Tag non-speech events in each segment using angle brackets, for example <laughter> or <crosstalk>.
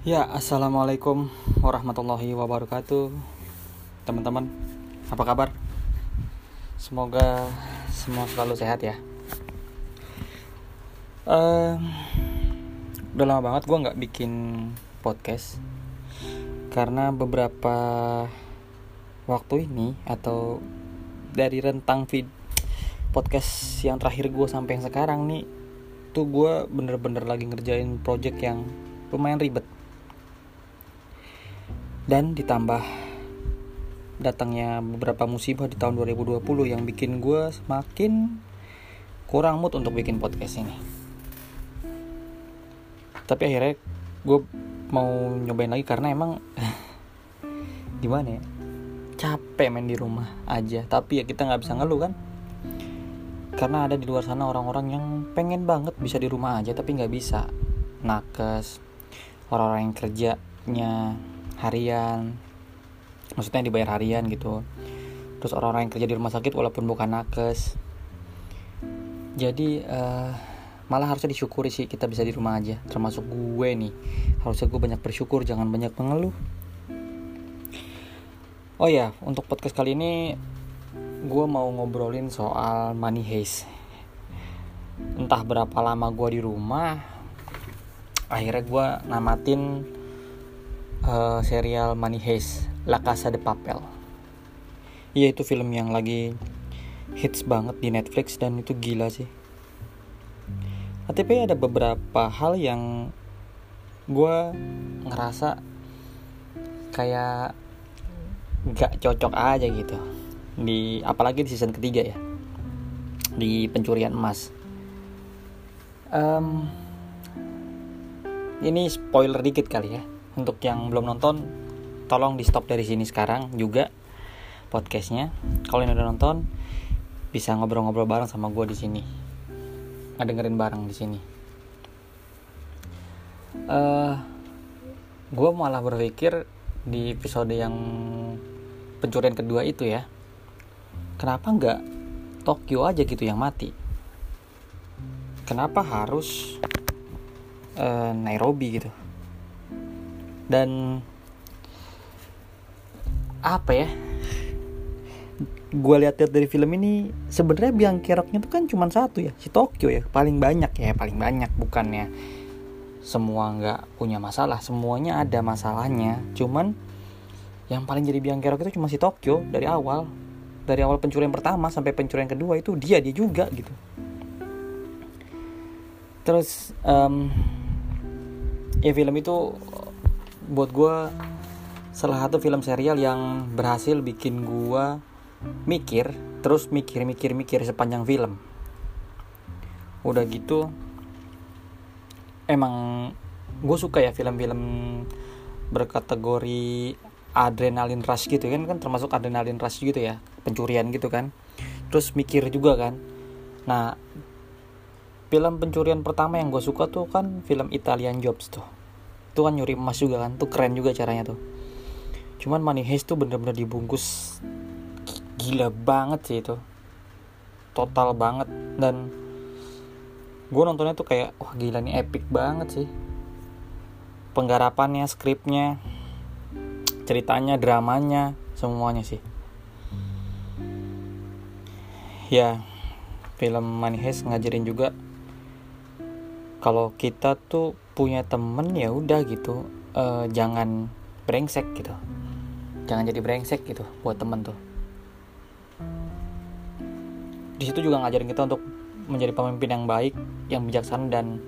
Ya, assalamualaikum warahmatullahi wabarakatuh, teman-teman. Apa kabar? Semoga semua selalu sehat ya. Um, udah lama banget gue nggak bikin podcast karena beberapa waktu ini atau dari rentang feed podcast yang terakhir gue sampai yang sekarang nih tuh gue bener-bener lagi ngerjain project yang lumayan ribet dan ditambah datangnya beberapa musibah di tahun 2020 yang bikin gue semakin kurang mood untuk bikin podcast ini. Tapi akhirnya gue mau nyobain lagi karena emang <laughs> gimana ya? Capek main di rumah aja. Tapi ya kita nggak bisa ngeluh kan? Karena ada di luar sana orang-orang yang pengen banget bisa di rumah aja tapi nggak bisa. Nakes orang-orang yang kerjanya harian. Maksudnya dibayar harian gitu. Terus orang-orang yang kerja di rumah sakit walaupun bukan nakes. Jadi uh, malah harusnya disyukuri sih kita bisa di rumah aja. Termasuk gue nih. Harusnya gue banyak bersyukur jangan banyak mengeluh. Oh ya untuk podcast kali ini gue mau ngobrolin soal money heist. Entah berapa lama gue di rumah akhirnya gue namatin uh, serial Money Heist La Casa de Papel. Iya itu film yang lagi hits banget di Netflix dan itu gila sih. Tapi ada beberapa hal yang gue ngerasa kayak gak cocok aja gitu. Di apalagi di season ketiga ya. Di pencurian emas. Um, ini spoiler dikit kali ya untuk yang belum nonton tolong di stop dari sini sekarang juga podcastnya. Kalau yang udah nonton bisa ngobrol-ngobrol bareng sama gue di sini. Ngedengerin bareng di sini. Uh, gue malah berpikir di episode yang pencurian kedua itu ya kenapa nggak Tokyo aja gitu yang mati? Kenapa harus uh, Nairobi gitu dan apa ya? Gue lihat-lihat dari film ini sebenarnya biang keroknya tuh kan cuma satu ya si Tokyo ya. Paling banyak ya paling banyak bukannya. Semua nggak punya masalah semuanya ada masalahnya. Cuman yang paling jadi biang kerok itu cuma si Tokyo dari awal. Dari awal pencurian pertama sampai pencurian kedua itu dia dia juga gitu. Terus um, ya film itu buat gue salah satu film serial yang berhasil bikin gue mikir terus mikir mikir mikir sepanjang film. Udah gitu emang gue suka ya film-film berkategori adrenalin rush gitu kan kan termasuk adrenalin rush gitu ya pencurian gitu kan. Terus mikir juga kan. Nah film pencurian pertama yang gue suka tuh kan film Italian Jobs tuh itu kan nyuri emas juga kan tuh keren juga caranya tuh. Cuman Money Heist tuh bener-bener dibungkus. Gila banget sih itu. Total banget. Dan gue nontonnya tuh kayak wah gila nih epic banget sih. Penggarapannya skripnya ceritanya dramanya semuanya sih. Ya film Money Heist ngajarin juga kalau kita tuh punya temen ya udah gitu. Uh, jangan brengsek gitu. Jangan jadi brengsek gitu buat temen tuh. Di situ juga ngajarin kita untuk menjadi pemimpin yang baik yang bijaksana dan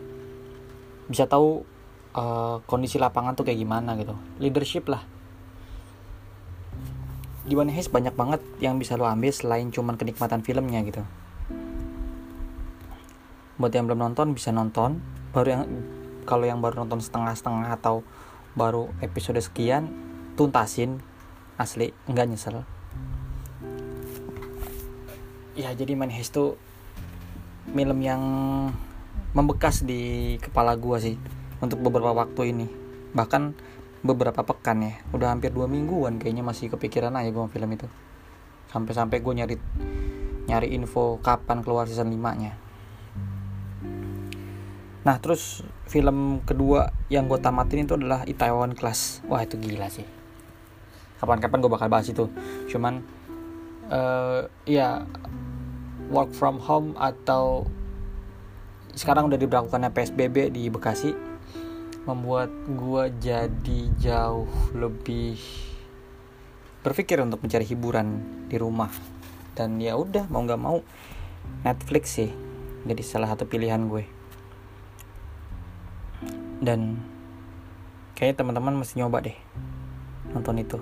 bisa tahu uh, kondisi lapangan tuh kayak gimana gitu. Leadership lah. Di One Heist banyak banget yang bisa lo ambil selain cuman kenikmatan filmnya gitu. Buat yang belum nonton bisa nonton. Baru yang kalau yang baru nonton setengah-setengah atau baru episode sekian tuntasin. Asli nggak nyesel. Ya jadi Money Heist tuh film yang membekas di kepala gua sih untuk beberapa waktu ini. Bahkan beberapa pekan ya. Udah hampir dua mingguan kayaknya masih kepikiran aja gua film itu. Sampai-sampai gue nyari nyari info kapan keluar season 5 nya Nah terus film kedua yang gue tamatin itu adalah Itaewon Class. Wah itu gila sih. Kapan-kapan gue bakal bahas itu. Cuman uh, ya work from home atau sekarang udah diberlakukannya PSBB di Bekasi membuat gue jadi jauh lebih berpikir untuk mencari hiburan di rumah. Dan ya udah mau nggak mau Netflix sih jadi salah satu pilihan gue dan kayaknya teman-teman mesti nyoba deh nonton itu.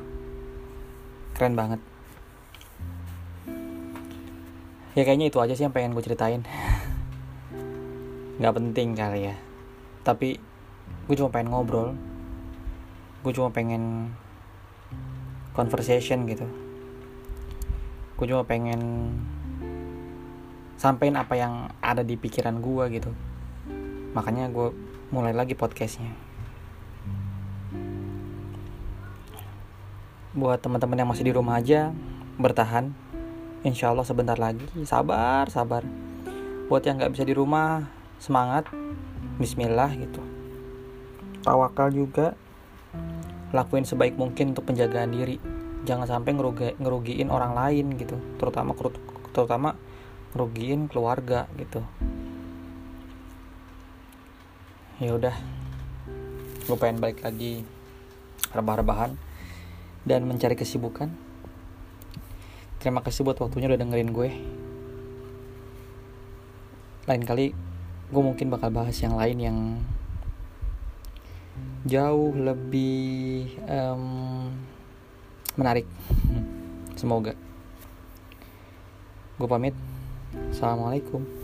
Keren banget. Ya kayaknya itu aja sih yang pengen gue ceritain. <laughs> Nggak penting kali ya. Tapi gue cuma pengen ngobrol. Gue cuma pengen conversation gitu. Gue cuma pengen sampein apa yang ada di pikiran gue gitu. Makanya gue mulai lagi podcastnya. Buat teman-teman yang masih di rumah aja bertahan. Insya Allah sebentar lagi. Sabar sabar. Buat yang nggak bisa di rumah semangat. Bismillah gitu. Tawakal juga. Lakuin sebaik mungkin untuk penjagaan diri. Jangan sampai ngerugi, ngerugiin orang lain gitu. Terutama terutama ngerugiin keluarga gitu ya udah gue pengen balik lagi rebah-rebahan dan mencari kesibukan. Terima kasih buat waktunya udah dengerin gue. Lain kali gue mungkin bakal bahas yang lain yang jauh lebih um, menarik. <laughs> Semoga. Gue pamit. Assalamualaikum